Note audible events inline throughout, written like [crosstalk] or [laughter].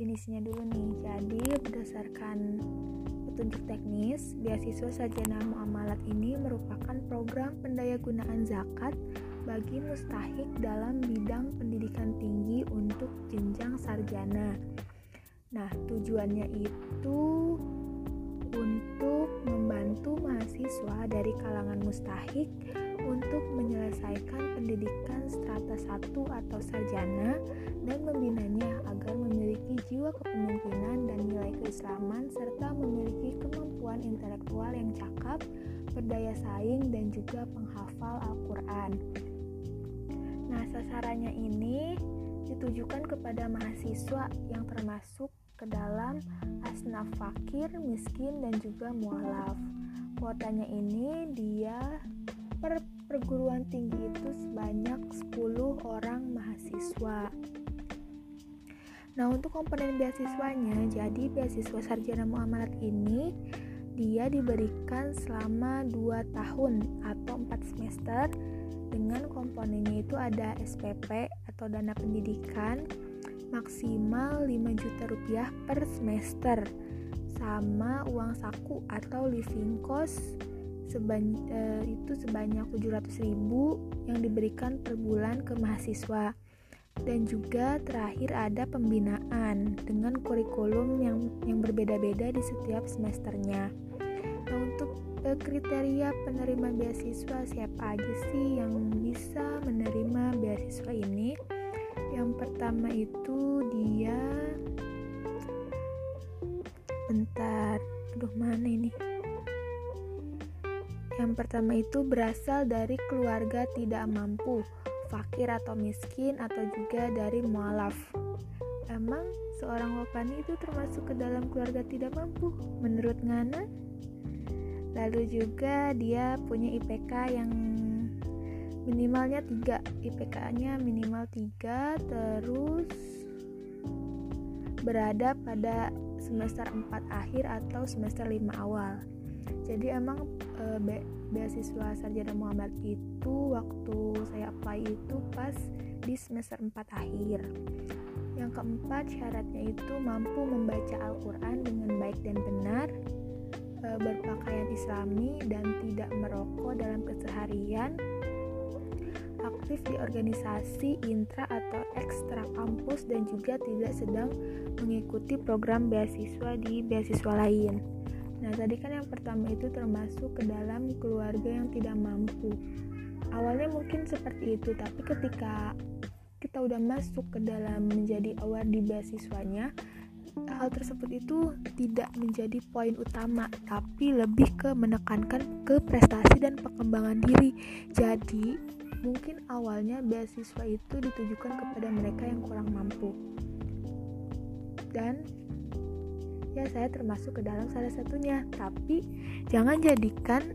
Definisinya dulu nih. Jadi berdasarkan petunjuk teknis, beasiswa sarjana muamalat ini merupakan program pendayagunaan zakat bagi mustahik dalam bidang pendidikan tinggi untuk jenjang sarjana. Nah, tujuannya itu untuk membantu mahasiswa dari kalangan mustahik untuk menyelesaikan pendidikan strata 1 atau sarjana dan membinanya agar memiliki jiwa kepemimpinan dan nilai keislaman serta memiliki kemampuan intelektual yang cakap, berdaya saing dan juga penghafal Al-Qur'an. Nah, sasarannya ini ditujukan kepada mahasiswa yang termasuk ke dalam asnaf fakir, miskin, dan juga mualaf. Kuotanya ini dia per perguruan tinggi itu sebanyak 10 orang mahasiswa. Nah, untuk komponen beasiswanya, jadi beasiswa sarjana muamalat ini dia diberikan selama 2 tahun atau 4 semester dengan komponennya itu ada SPP atau dana pendidikan maksimal 5 juta rupiah per semester sama uang saku atau living cost sebanyak, eh, itu sebanyak 700 ribu yang diberikan per bulan ke mahasiswa dan juga terakhir ada pembinaan dengan kurikulum yang yang berbeda-beda di setiap semesternya. Nah, untuk eh, kriteria penerima beasiswa siapa aja sih yang bisa menerima beasiswa ini? Yang pertama itu dia bentar, aduh mana ini? Yang pertama itu berasal dari keluarga tidak mampu, fakir atau miskin atau juga dari mualaf. Emang seorang wapani itu termasuk ke dalam keluarga tidak mampu menurut Ngana? Lalu juga dia punya IPK yang minimalnya 3 IPK-nya minimal 3 terus berada pada semester 4 akhir atau semester 5 awal. Jadi emang e, be beasiswa sarjana Muhammad itu waktu saya apply itu pas di semester 4 akhir. Yang keempat syaratnya itu mampu membaca Al-Quran dengan baik dan benar e, berpakaian islami dan tidak merokok dalam keseharian aktif di organisasi intra atau ekstra kampus dan juga tidak sedang mengikuti program beasiswa di beasiswa lain. Nah, tadi kan yang pertama itu termasuk ke dalam keluarga yang tidak mampu. Awalnya mungkin seperti itu, tapi ketika kita udah masuk ke dalam menjadi award di beasiswanya, hal tersebut itu tidak menjadi poin utama, tapi lebih ke menekankan ke prestasi dan pengembangan diri. Jadi, mungkin awalnya beasiswa itu ditujukan kepada mereka yang kurang mampu. Dan ya saya termasuk ke dalam salah satunya. Tapi jangan jadikan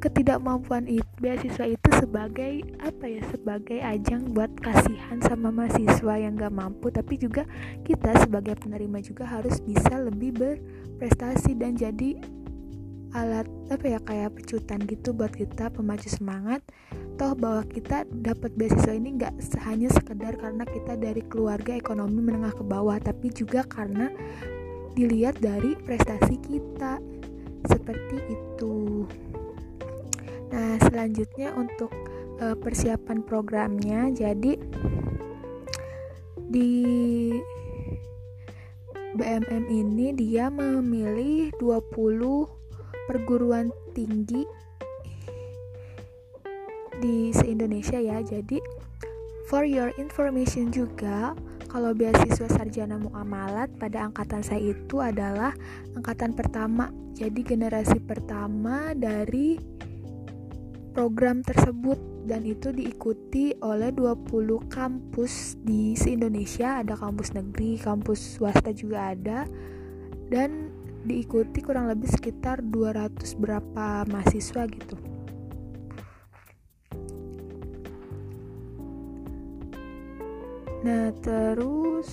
ketidakmampuan itu beasiswa itu sebagai apa ya sebagai ajang buat kasihan sama mahasiswa yang gak mampu. Tapi juga kita sebagai penerima juga harus bisa lebih berprestasi dan jadi alat apa ya kayak pecutan gitu buat kita pemacu semangat. Toh bahwa kita dapat beasiswa ini nggak hanya sekedar karena kita dari keluarga ekonomi menengah ke bawah tapi juga karena dilihat dari prestasi kita. Seperti itu. Nah selanjutnya untuk uh, persiapan programnya jadi di BMM ini dia memilih 20 perguruan tinggi di se-Indonesia ya. Jadi for your information juga kalau beasiswa sarjana muamalat pada angkatan saya itu adalah angkatan pertama. Jadi generasi pertama dari program tersebut dan itu diikuti oleh 20 kampus di se-Indonesia, ada kampus negeri, kampus swasta juga ada. Dan diikuti kurang lebih sekitar 200 berapa mahasiswa gitu. Nah, terus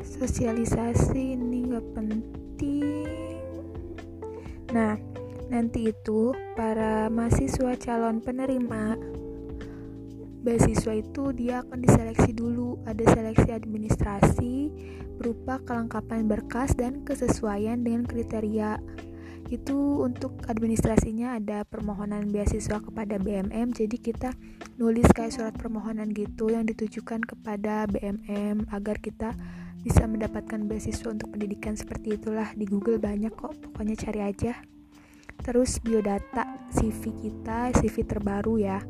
sosialisasi ini nggak penting. Nah, nanti itu para mahasiswa calon penerima beasiswa itu dia akan diseleksi dulu. Ada seleksi administrasi berupa kelengkapan berkas dan kesesuaian dengan kriteria. Itu untuk administrasinya ada permohonan beasiswa kepada BMM jadi kita nulis kayak surat permohonan gitu yang ditujukan kepada BMM agar kita bisa mendapatkan beasiswa untuk pendidikan seperti itulah. Di Google banyak kok pokoknya cari aja. Terus biodata CV kita CV terbaru ya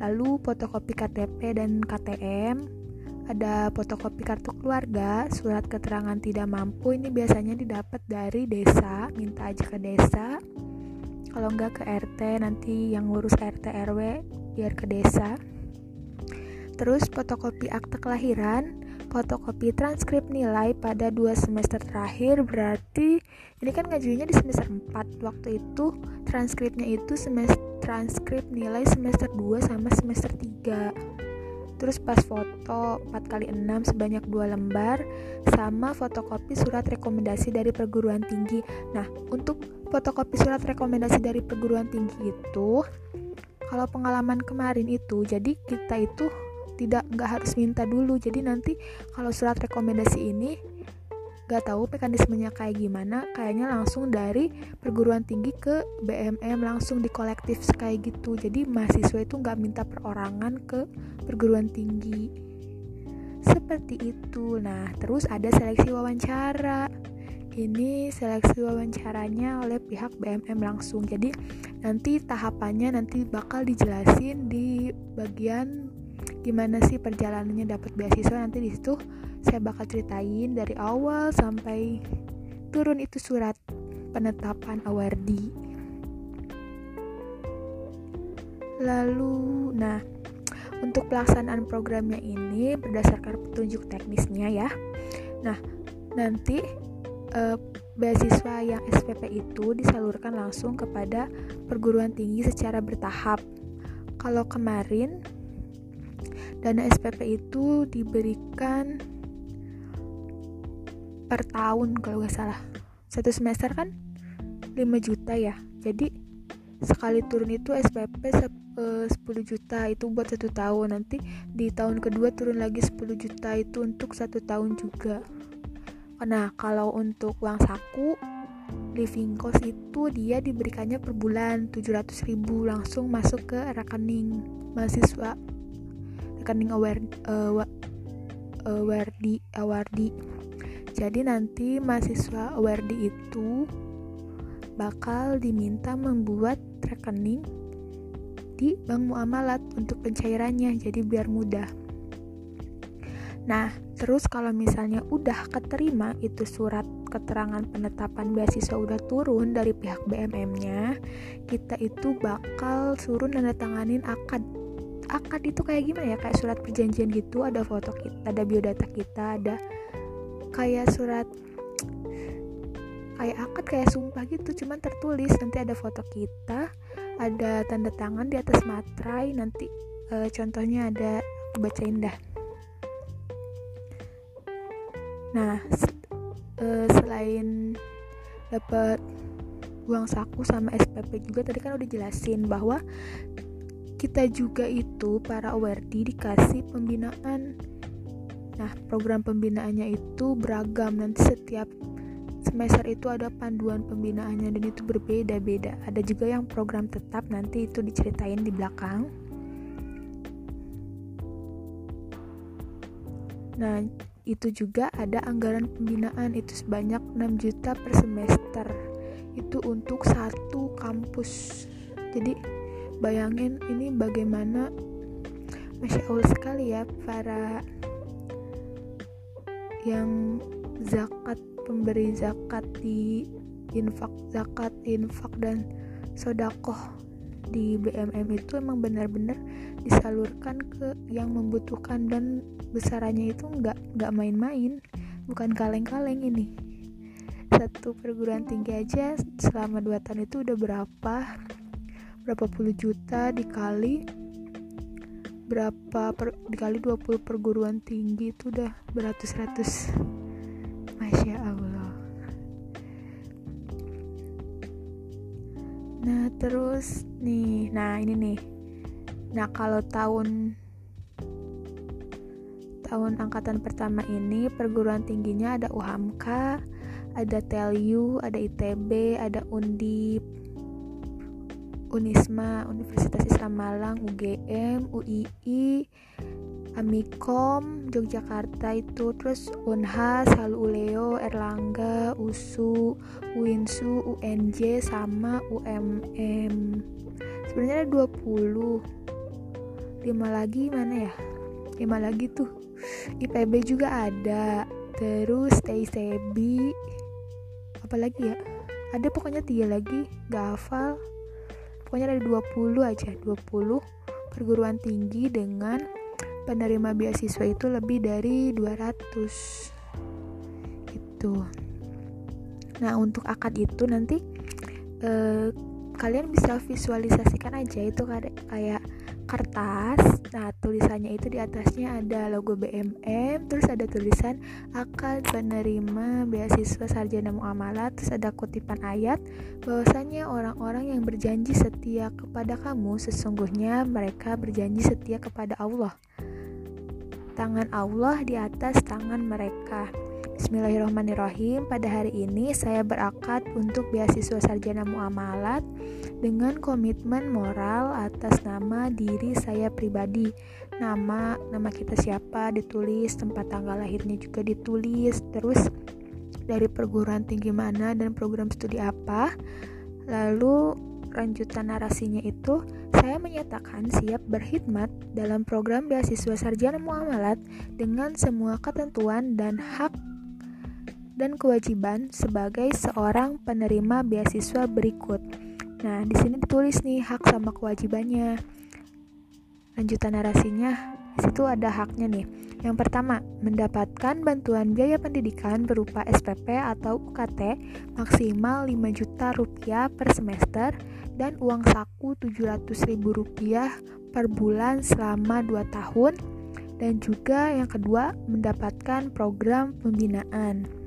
lalu fotokopi KTP dan KTM ada fotokopi kartu keluarga, surat keterangan tidak mampu ini biasanya didapat dari desa, minta aja ke desa. Kalau enggak ke RT nanti yang ngurus RT RW biar ke desa. Terus fotokopi akte kelahiran, fotokopi transkrip nilai pada dua semester terakhir berarti ini kan ngajuinnya di semester 4 waktu itu transkripnya itu semester transkrip nilai semester 2 sama semester 3 terus pas foto 4 kali 6 sebanyak 2 lembar sama fotokopi surat rekomendasi dari perguruan tinggi. Nah untuk fotokopi surat rekomendasi dari perguruan tinggi itu kalau pengalaman kemarin itu jadi kita itu tidak nggak harus minta dulu. Jadi nanti kalau surat rekomendasi ini gak tahu mekanismenya kayak gimana kayaknya langsung dari perguruan tinggi ke BMM langsung di kolektif kayak gitu. Jadi mahasiswa itu nggak minta perorangan ke perguruan tinggi. Seperti itu. Nah terus ada seleksi wawancara. Ini seleksi wawancaranya oleh pihak BMM langsung. Jadi nanti tahapannya nanti bakal dijelasin di bagian gimana sih perjalanannya dapat beasiswa nanti di situ saya bakal ceritain dari awal sampai turun itu surat penetapan awardi. Lalu nah untuk pelaksanaan programnya ini berdasarkan petunjuk teknisnya ya. Nah nanti eh, beasiswa yang SPP itu disalurkan langsung kepada perguruan tinggi secara bertahap. Kalau kemarin dana SPP itu diberikan per tahun kalau nggak salah. Satu semester kan 5 juta ya. Jadi sekali turun itu SPP 10 eh, juta itu buat satu tahun. Nanti di tahun kedua turun lagi 10 juta itu untuk satu tahun juga. Nah kalau untuk uang saku living cost itu dia diberikannya per bulan 700 ribu langsung masuk ke rekening mahasiswa rekening award uh, awardi awardi jadi nanti mahasiswa awardi itu bakal diminta membuat rekening di bank muamalat untuk pencairannya jadi biar mudah. Nah, terus kalau misalnya udah keterima itu surat keterangan penetapan beasiswa udah turun dari pihak BMM-nya, kita itu bakal suruh nandatanganin akad. Akad itu kayak gimana ya? Kayak surat perjanjian gitu, ada foto kita, ada biodata kita, ada kayak surat kayak akad kayak sumpah gitu. Cuman tertulis nanti ada foto kita ada tanda tangan di atas materai nanti e, contohnya ada bacain dah nah e, selain dapat uang saku sama SPP juga tadi kan udah jelasin bahwa kita juga itu para awardi dikasih pembinaan Nah, program pembinaannya itu beragam. Nanti setiap semester itu ada panduan pembinaannya dan itu berbeda-beda. Ada juga yang program tetap nanti itu diceritain di belakang. Nah, itu juga ada anggaran pembinaan itu sebanyak 6 juta per semester. Itu untuk satu kampus. Jadi, bayangin ini bagaimana Masya Allah sekali ya para yang zakat pemberi zakat di infak zakat infak dan sodakoh di BMM itu emang benar-benar disalurkan ke yang membutuhkan dan besarannya itu nggak nggak main-main. Bukan kaleng-kaleng ini. Satu perguruan tinggi aja selama dua tahun itu udah berapa? Berapa puluh juta dikali berapa per, dikali 20 perguruan tinggi itu udah beratus-ratus. Masya Allah. Nah terus nih nah ini nih. Nah kalau tahun tahun angkatan pertama ini perguruan tingginya ada UHAMKA ada TELU ada ITB ada UNDIP Unisma, Universitas Islam Malang, UGM, UII, Amikom, Yogyakarta itu, terus Unhas, Halu Uleo, Erlangga, USU, UINSU, UNJ, sama UMM. Sebenarnya ada 20. 5 lagi mana ya? 5 lagi tuh. IPB juga ada. Terus TICB apalagi ya? Ada pokoknya tiga lagi, gak hafal pokoknya ada 20 aja 20 perguruan tinggi dengan penerima beasiswa itu lebih dari 200 itu nah untuk akad itu nanti eh, kalian bisa visualisasikan aja itu kayak kertas. Nah tulisannya itu di atasnya ada logo BMM terus ada tulisan akan penerima beasiswa sarjana muamalat. Terus ada kutipan ayat bahwasanya orang-orang yang berjanji setia kepada kamu sesungguhnya mereka berjanji setia kepada Allah. Tangan Allah di atas tangan mereka Bismillahirrahmanirrahim. Pada hari ini saya berakad untuk beasiswa sarjana muamalat dengan komitmen moral atas nama diri saya pribadi. Nama nama kita siapa ditulis, tempat tanggal lahirnya juga ditulis, terus dari perguruan tinggi mana dan program studi apa. Lalu lanjutan narasinya itu saya menyatakan siap berkhidmat dalam program beasiswa sarjana muamalat dengan semua ketentuan dan hak dan kewajiban sebagai seorang penerima beasiswa berikut. Nah, di sini ditulis nih hak sama kewajibannya. Lanjutan narasinya, di situ ada haknya nih. Yang pertama, mendapatkan bantuan biaya pendidikan berupa SPP atau UKT maksimal 5 juta rupiah per semester dan uang saku 700 ribu rupiah per bulan selama 2 tahun dan juga yang kedua mendapatkan program pembinaan.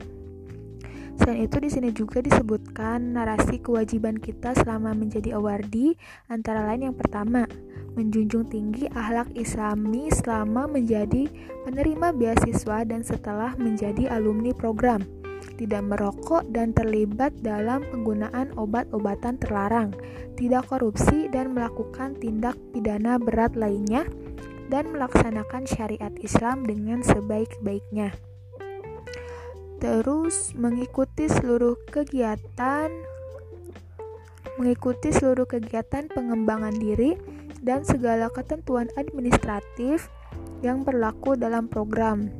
Selain itu di sini juga disebutkan narasi kewajiban kita selama menjadi awardee antara lain yang pertama, menjunjung tinggi akhlak Islami selama menjadi penerima beasiswa dan setelah menjadi alumni program. Tidak merokok dan terlibat dalam penggunaan obat-obatan terlarang, tidak korupsi dan melakukan tindak pidana berat lainnya, dan melaksanakan syariat Islam dengan sebaik-baiknya terus mengikuti seluruh kegiatan mengikuti seluruh kegiatan pengembangan diri dan segala ketentuan administratif yang berlaku dalam program.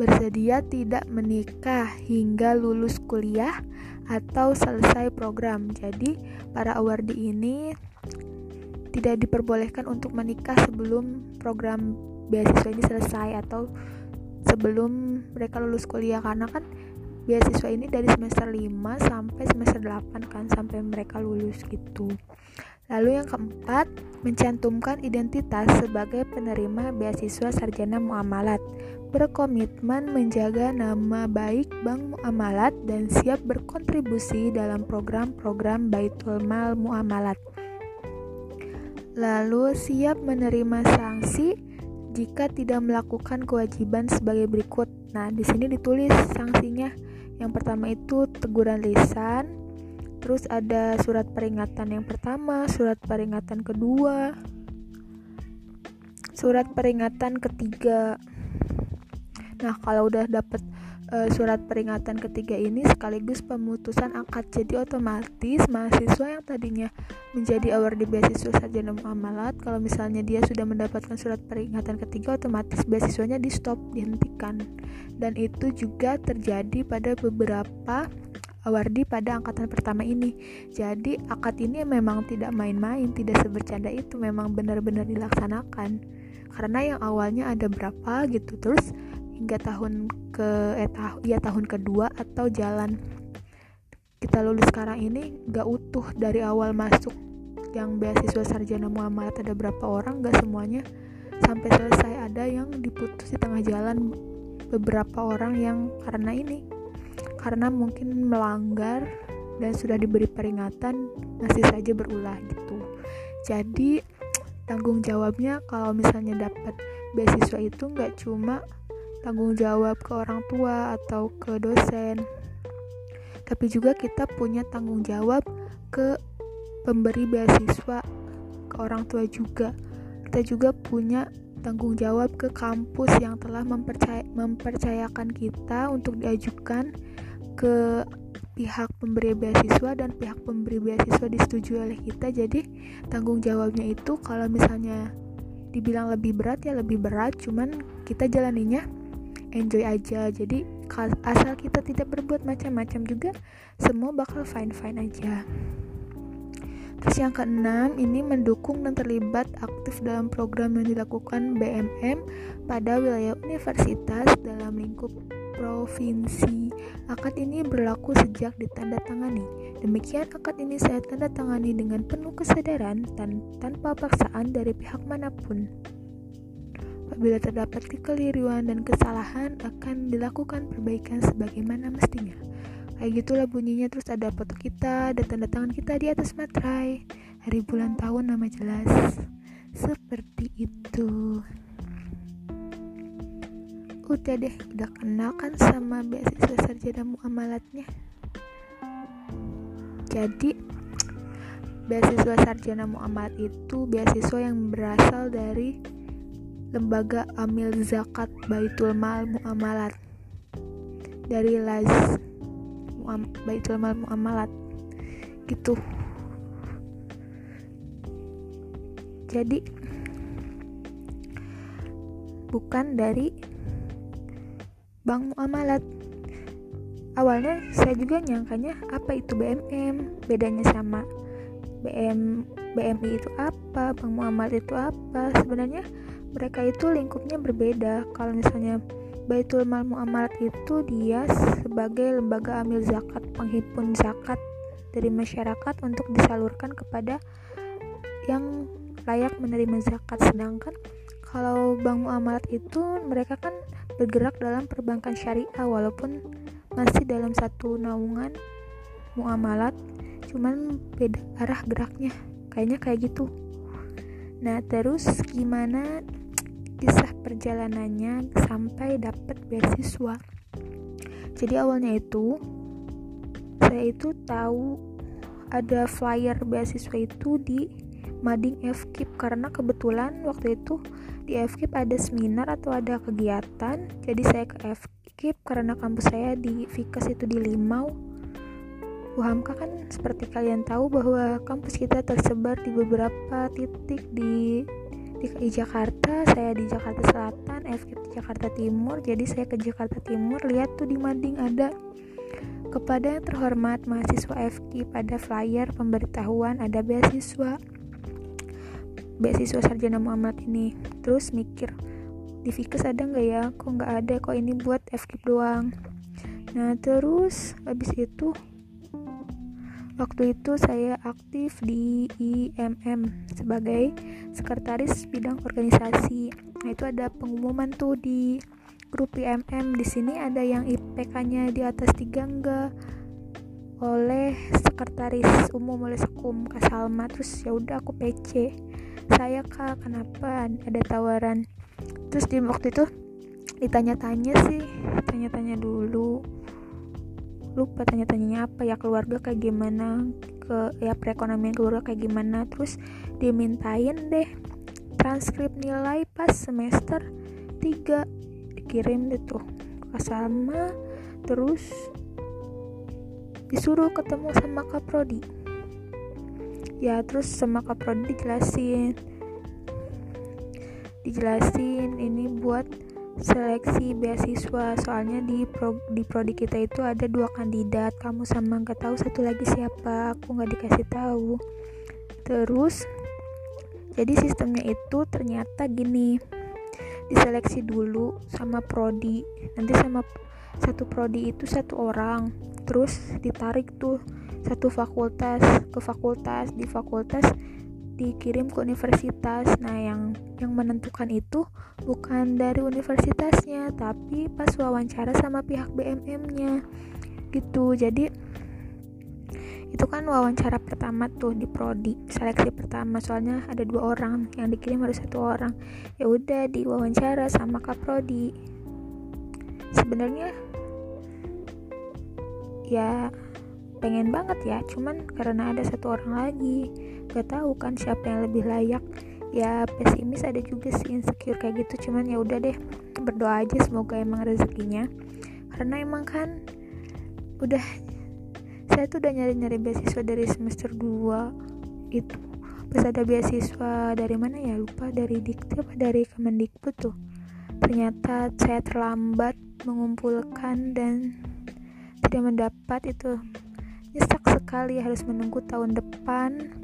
Bersedia tidak menikah hingga lulus kuliah atau selesai program. Jadi, para awardee ini tidak diperbolehkan untuk menikah sebelum program beasiswa ini selesai atau sebelum mereka lulus kuliah karena kan beasiswa ini dari semester 5 sampai semester 8 kan sampai mereka lulus gitu. Lalu yang keempat, mencantumkan identitas sebagai penerima beasiswa sarjana muamalat, berkomitmen menjaga nama baik Bank Muamalat dan siap berkontribusi dalam program-program Baitul Mal Muamalat. Lalu siap menerima sanksi jika tidak melakukan kewajiban sebagai berikut. Nah, di sini ditulis sanksinya. Yang pertama itu teguran lisan, terus ada surat peringatan yang pertama, surat peringatan kedua, surat peringatan ketiga. Nah, kalau udah dapet uh, surat peringatan ketiga ini sekaligus pemutusan akad. Jadi otomatis mahasiswa yang tadinya menjadi award di beasiswa sarjana muamalat, kalau misalnya dia sudah mendapatkan surat peringatan ketiga, otomatis beasiswanya di stop, dihentikan. Dan itu juga terjadi pada beberapa awardi pada angkatan pertama ini. Jadi akad ini memang tidak main-main, tidak sebercanda itu, memang benar-benar dilaksanakan. Karena yang awalnya ada berapa gitu, terus hingga tahun ke eh tah ya tahun kedua atau jalan. Kita lulus sekarang ini gak utuh dari awal masuk. Yang beasiswa sarjana muamalat ada berapa orang gak semuanya. Sampai selesai ada yang diputus di tengah jalan beberapa orang yang karena ini. Karena mungkin melanggar dan sudah diberi peringatan masih saja berulah gitu. Jadi tanggung jawabnya kalau misalnya dapat beasiswa itu nggak cuma tanggung jawab ke orang tua atau ke dosen. Tapi juga kita punya tanggung jawab ke pemberi beasiswa ke orang tua juga. Kita juga punya tanggung jawab ke kampus yang telah mempercaya, mempercayakan kita untuk diajukan ke pihak pemberi beasiswa dan pihak pemberi beasiswa disetujui oleh kita. Jadi tanggung jawabnya itu kalau misalnya dibilang lebih berat ya lebih berat. Cuman kita jalaninya enjoy aja. Jadi asal kita tidak berbuat macam-macam juga semua bakal fine fine aja. Terus yang keenam ini mendukung dan terlibat aktif dalam program yang dilakukan BMM pada wilayah universitas dalam lingkup provinsi. Akad ini berlaku sejak ditandatangani. Demikian akad ini saya tanda tangani dengan penuh kesadaran dan tanpa paksaan dari pihak mana pun Apabila terdapat kekeliruan dan kesalahan, akan dilakukan perbaikan sebagaimana mestinya. Kayak gitulah bunyinya, terus ada foto kita, ada tanda tangan kita di atas materai. Hari bulan tahun nama jelas. Seperti itu. Udah deh, udah kenal kan sama beasiswa sarjana muamalatnya. Jadi, beasiswa sarjana muamalat itu beasiswa yang berasal dari Lembaga Amil Zakat Baitul Mal Muamalat. Dari Laz Muam, Baitul Mal Muamalat. Gitu. Jadi bukan dari bank muamalat. Awalnya saya juga nyangkanya apa itu BMM bedanya sama BM BMI itu apa? Bank muamalat itu apa? Sebenarnya mereka itu lingkupnya berbeda. Kalau misalnya Baitul Mal Muamalat itu dia sebagai lembaga amil zakat penghimpun zakat dari masyarakat untuk disalurkan kepada yang layak menerima zakat. Sedangkan kalau bank muamalat itu mereka kan bergerak dalam perbankan syariah walaupun masih dalam satu naungan muamalat cuman beda arah geraknya. Kayaknya kayak gitu. Nah terus gimana kisah perjalanannya sampai dapat beasiswa. Jadi awalnya itu saya itu tahu ada flyer beasiswa itu di Mading FKIP karena kebetulan waktu itu di FKIP ada seminar atau ada kegiatan. Jadi saya ke FKIP karena kampus saya di Vikas itu di Limau. UHAMKA kan seperti kalian tahu bahwa kampus kita tersebar di beberapa titik di di Jakarta saya di Jakarta Selatan FK di Jakarta Timur. Jadi saya ke Jakarta Timur lihat tuh di Mading ada. Kepada yang terhormat mahasiswa FK pada flyer pemberitahuan ada beasiswa beasiswa sarjana Muhammad ini. Terus mikir di Fikes ada nggak ya? Kok nggak ada? Kok ini buat FK doang? Nah terus habis itu Waktu itu saya aktif di IMM sebagai sekretaris bidang organisasi. Nah, itu ada pengumuman tuh di grup IMM. Di sini ada yang IPK-nya di atas tiga enggak oleh sekretaris umum oleh sekum Kak Salma terus ya udah aku PC saya kak kenapa ada tawaran terus di waktu itu ditanya-tanya sih tanya-tanya dulu lupa tanya-tanyanya apa ya keluarga kayak gimana ke ya perekonomian keluarga kayak gimana. Terus dimintain deh transkrip nilai pas semester 3 dikirim deh tuh ke sama terus disuruh ketemu sama kaprodi ya terus sama kaprodi dijelasin. Dijelasin ini buat seleksi beasiswa soalnya di pro, di prodi kita itu ada dua kandidat kamu sama nggak tahu satu lagi siapa aku nggak dikasih tahu. Terus jadi sistemnya itu ternyata gini diseleksi dulu sama prodi nanti sama satu prodi itu satu orang terus ditarik tuh satu fakultas ke fakultas di fakultas dikirim ke universitas. Nah yang yang menentukan itu bukan dari universitasnya tapi pas wawancara sama pihak BMM-nya gitu. Jadi itu kan wawancara pertama tuh di prodi seleksi pertama. Soalnya ada dua orang yang dikirim harus satu orang. Ya udah di wawancara sama kak prodi. Sebenarnya ya pengen banget ya. Cuman karena ada satu orang lagi gak tahu kan siapa yang lebih layak. Ya pesimis ada juga sih insecure kayak gitu. Cuman ya udah deh berdoa aja semoga emang rezekinya. Karena emang kan udah saya tuh udah nyari-nyari beasiswa dari semester 2 itu. Pas ada beasiswa dari mana ya? Lupa dari dikti apa? Dari kemendikbud tuh. Ternyata saya terlambat mengumpulkan dan tidak mendapat itu. Nyesek sekali harus menunggu tahun depan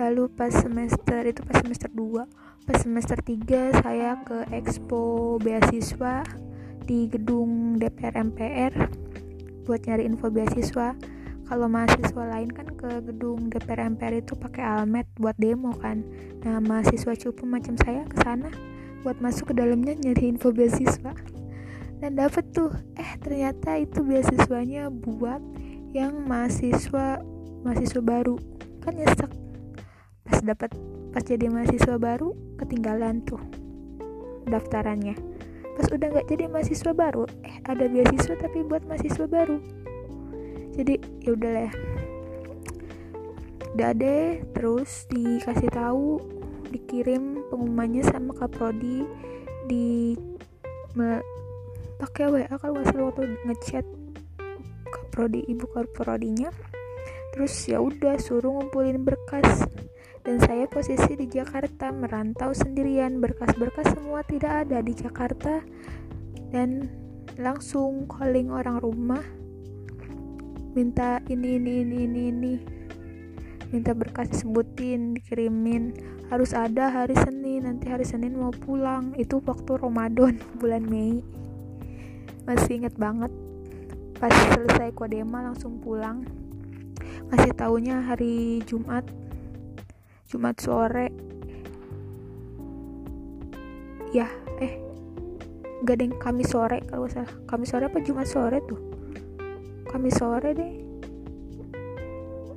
lalu pas semester itu pas semester 2 pas semester 3 saya ke expo beasiswa di gedung DPR MPR buat nyari info beasiswa. Kalau mahasiswa lain kan ke gedung DPR MPR itu pakai almet buat demo kan. Nah mahasiswa cupu macam saya ke sana buat masuk ke dalamnya nyari info beasiswa. Dan dapet tuh eh ternyata itu beasiswanya buat yang mahasiswa mahasiswa baru. Kan nyesek dapat pas jadi mahasiswa baru ketinggalan tuh daftarannya. Pas udah nggak jadi mahasiswa baru eh ada beasiswa tapi buat mahasiswa baru. Jadi ya udah lah. Udah deh terus dikasih tahu dikirim pengumumannya sama kaprodi di pakai WA kalau nggak salah waktu ngechat prodi ibu prodinya. Terus ya udah suruh ngumpulin berkas dan saya posisi di Jakarta merantau sendirian berkas-berkas semua tidak ada di Jakarta dan langsung calling orang rumah minta ini ini ini ini ini minta berkas disebutin dikirimin harus ada hari Senin nanti hari Senin mau pulang itu waktu Ramadan [laughs] bulan Mei. Masih inget banget pas selesai kodema langsung pulang masih tahunya hari Jumat Jumat sore. Ya eh gak ada yang Kamis sore kalau salah. Kamis sore apa Jumat sore tuh? Kamis sore deh.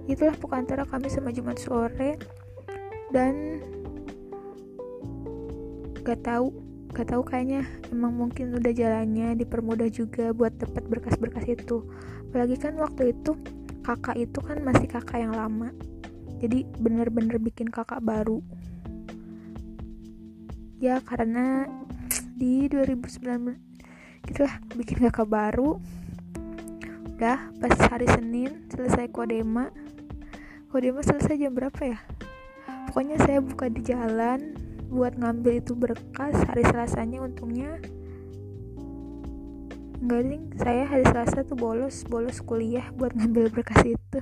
Itulah pokoknya antara Kamis sama Jumat sore. Dan gak tahu gak tahu kayaknya emang mungkin udah jalannya dipermudah juga buat dapat berkas-berkas itu. Apalagi kan waktu itu kakak itu kan masih kakak yang lama jadi bener-bener bikin kakak baru. Ya karena di 2019 gitulah bikin kakak baru. Udah pas hari Senin selesai kodema. Kodema selesai jam berapa ya? Pokoknya saya buka di jalan buat ngambil itu berkas hari selasanya. Untungnya enggak ding saya hari selasa tuh bolos bolos kuliah buat ngambil berkas itu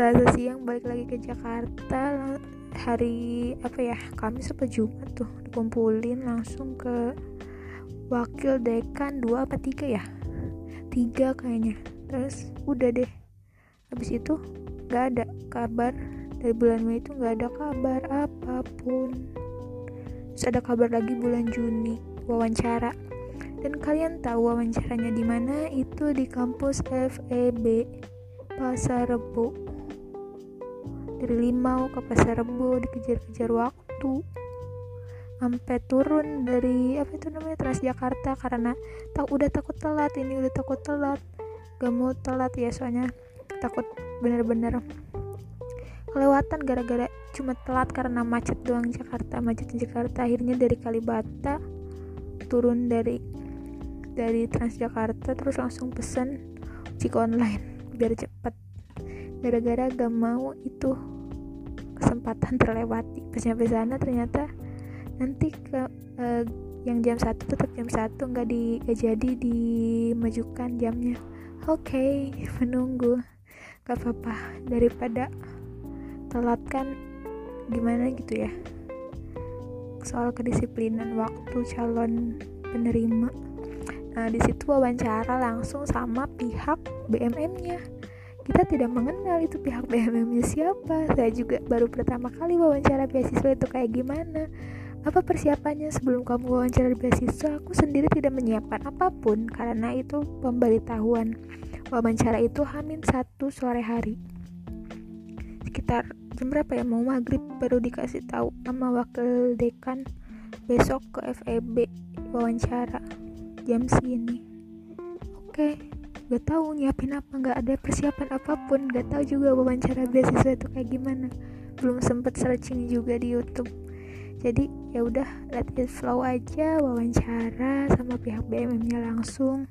selasa siang balik lagi ke Jakarta hari apa ya Kamis apa Jumat tuh dikumpulin langsung ke wakil dekan dua apa tiga ya? Tiga kayaknya. Terus udah deh. Habis itu nggak ada kabar. Dari bulan Mei itu nggak ada kabar apa pun. Terus ada kabar lagi bulan Juni wawancara. Dan kalian tahu wawancaranya di mana? Itu di kampus FEB Pasar Rebo dari Limau ke Pasar Rebo dikejar-kejar waktu. Sampai turun dari apa itu namanya Transjakarta karena tak udah takut telat ini udah takut telat. Gak mau telat ya soalnya takut bener-bener kelewatan gara-gara cuma telat karena macet doang Jakarta macet Jakarta. Akhirnya dari Kalibata turun dari dari Transjakarta terus langsung pesen ojek online biar cepet. Gara-gara gak mau itu kesempatan terlewati. Pas nyampe sana ternyata nanti ke uh, yang jam satu tetap jam satu nggak di gak jadi dimajukan jamnya. Oke okay, [laughs] menunggu. Gak apa-apa. Daripada telat kan gimana gitu ya? Soal kedisiplinan waktu calon penerima. Nah di situ wawancara langsung sama pihak BMM-nya kita tidak mengenal itu pihak BMM-nya siapa saya juga baru pertama kali wawancara beasiswa itu kayak gimana apa persiapannya sebelum kamu wawancara beasiswa? Aku sendiri tidak menyiapkan apa pun karena itu pemberitahuan wawancara itu hamin satu sore hari. Sekitar jam berapa ya mau maghrib baru dikasih tahu sama wakil dekan besok ke FEB wawancara jam segini. Oke, gak tahu nyiapin apa, gak ada persiapan apa pun, gak tahu juga wawancara beasiswa itu kayak gimana. Belum sempet searching juga di YouTube. Jadi ya udah let it flow aja wawancara sama pihak BMM nya langsung.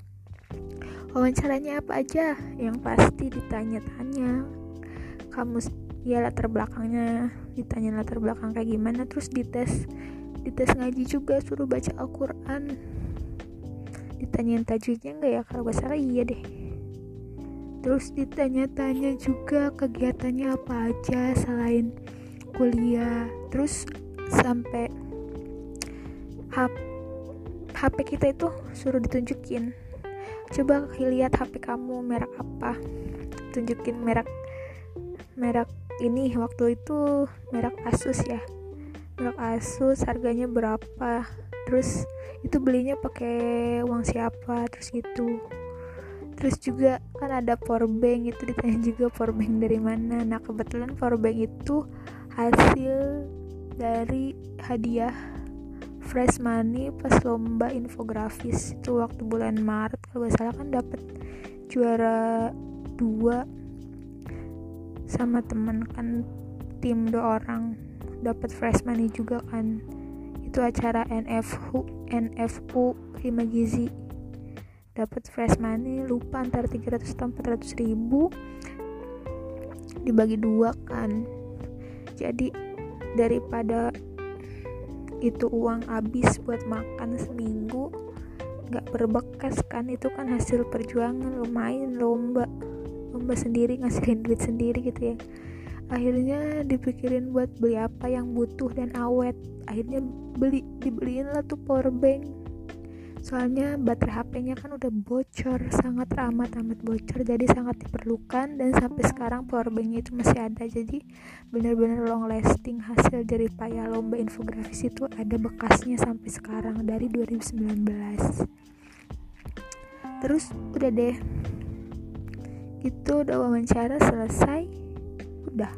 Wawancaranya apa aja? Yang pasti ditanya-tanya. Kamu ya latar belakangnya ditanya latar belakang kayak gimana terus dites dites ngaji juga suruh baca Al-Quran ditanyain tajwidnya enggak ya? Kalau gak salah iya deh. Terus ditanya-tanya juga kegiatannya apa aja selain kuliah. Terus sampai HP kita itu suruh ditunjukin. Coba lihat HP kamu merek apa? Tunjukin merek merek ini. Waktu itu merek Asus ya. Merek Asus harganya berapa terus itu belinya pakai uang siapa terus gitu. Terus juga kan ada powerbank itu ditanya juga powerbank dari mana. Nah kebetulan powerbank itu hasil dari hadiah fresh money pas lomba infografis. Itu waktu bulan Maret kalau gak salah kan dapat juara dua sama temen kan tim dua orang. Dapat fresh money juga kan itu acara NFU NFU Himagizi dapat fresh money lupa antara 300 atau 400 ribu. Dibagi dua kan. Jadi daripada itu uang habis buat makan seminggu nggak berbekas kan. Itu kan hasil perjuangan. Lumayan lomba. Lomba sendiri ngasilin duit sendiri gitu ya akhirnya dipikirin buat beli apa yang butuh dan awet. Akhirnya beli dibeliin lah tuh power bank. Soalnya baterai HP-nya kan udah bocor sangat amat amat bocor. Jadi sangat diperlukan dan sampai sekarang powerbanknya itu masih ada. Jadi benar-benar long lasting hasil dari payah lomba infografis itu ada bekasnya sampai sekarang dari 2019 terus udah deh. Itu udah wawancara selesai udah.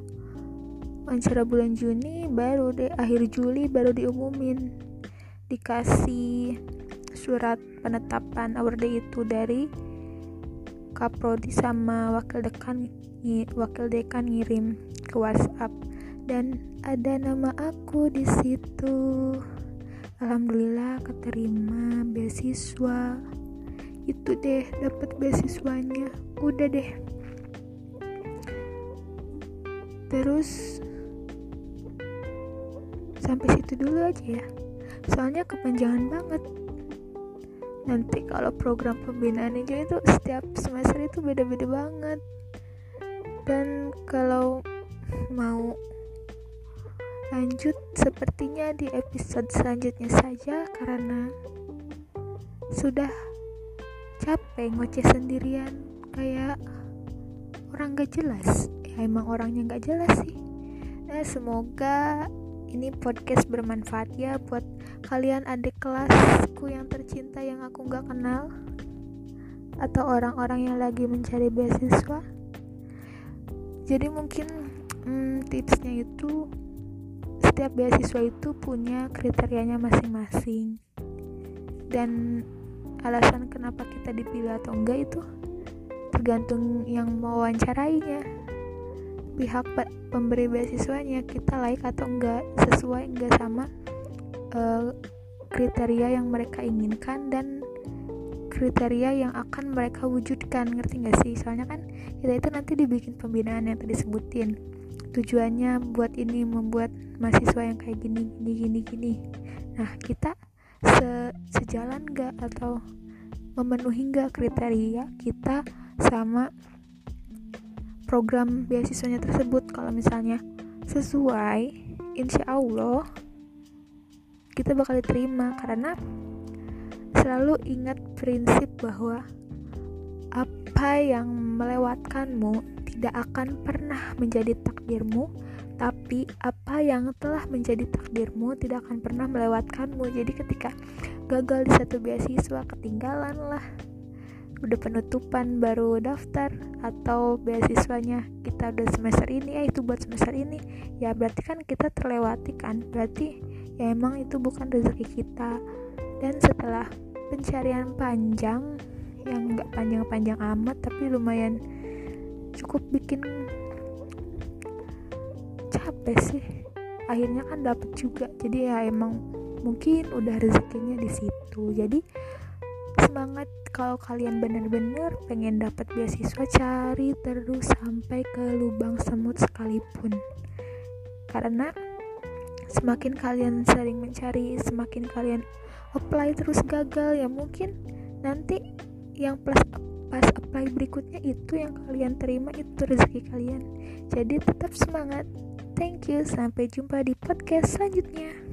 Wawancara bulan Juni baru deh akhir Juli baru diumumin. Dikasih surat penetapan award itu dari kaprodi sama wakil dekan wakil dekan ngirim ke WhatsApp. Dan ada nama aku di situ. Alhamdulillah keterima beasiswa. Itu deh dapat beasiswanya. Udah deh terus sampai situ dulu aja ya. Soalnya kepanjangan banget. Nanti kalau program pembinaan itu itu setiap semester itu beda-beda banget. Dan kalau mau lanjut sepertinya di episode selanjutnya saja karena sudah capek ngoceh sendirian. Kayak orang gak jelas emang orangnya gak jelas sih. Nah semoga ini podcast bermanfaat ya buat kalian adik kelasku yang tercinta yang aku gak kenal atau orang-orang yang lagi mencari beasiswa. Jadi mungkin hmm, tipsnya itu setiap beasiswa itu punya kriterianya masing-masing. Dan alasan kenapa kita dipilih atau enggak itu tergantung yang mewawancarainya pihak pemberi beasiswanya kita like atau enggak sesuai enggak sama uh, kriteria yang mereka inginkan dan kriteria yang akan mereka wujudkan. Ngerti gak sih? Soalnya kan kita itu nanti dibikin pembinaan yang tadi sebutin tujuannya buat ini membuat mahasiswa yang kayak gini gini gini gini. Nah kita se sejalan gak atau memenuhi gak kriteria kita sama program beasiswanya tersebut kalau misalnya sesuai insya Allah kita bakal diterima karena Selalu ingat prinsip bahwa apa yang melewatkanmu tidak akan pernah menjadi takdirmu, tapi apa yang telah menjadi takdirmu tidak akan pernah melewatkanmu. Jadi ketika gagal di satu beasiswa, ketinggalan lah. Udah penutupan baru daftar atau beasiswanya kita udah semester ini ya itu buat semester ini ya berarti kan kita terlewati kan? Berarti ya emang itu bukan rezeki kita. Dan setelah pencarian panjang yang nggak panjang-panjang amat tapi lumayan cukup bikin capek sih. Akhirnya kan dapet juga jadi ya emang mungkin udah rezekinya di situ. Jadi semangat kalau kalian bener-bener pengen dapat beasiswa cari terus sampai ke lubang semut sekalipun. Karena semakin kalian sering mencari semakin kalian apply terus gagal ya mungkin nanti yang plus pas apply berikutnya itu yang kalian terima itu rezeki kalian. Jadi tetap semangat. Thank you. Sampai jumpa di podcast selanjutnya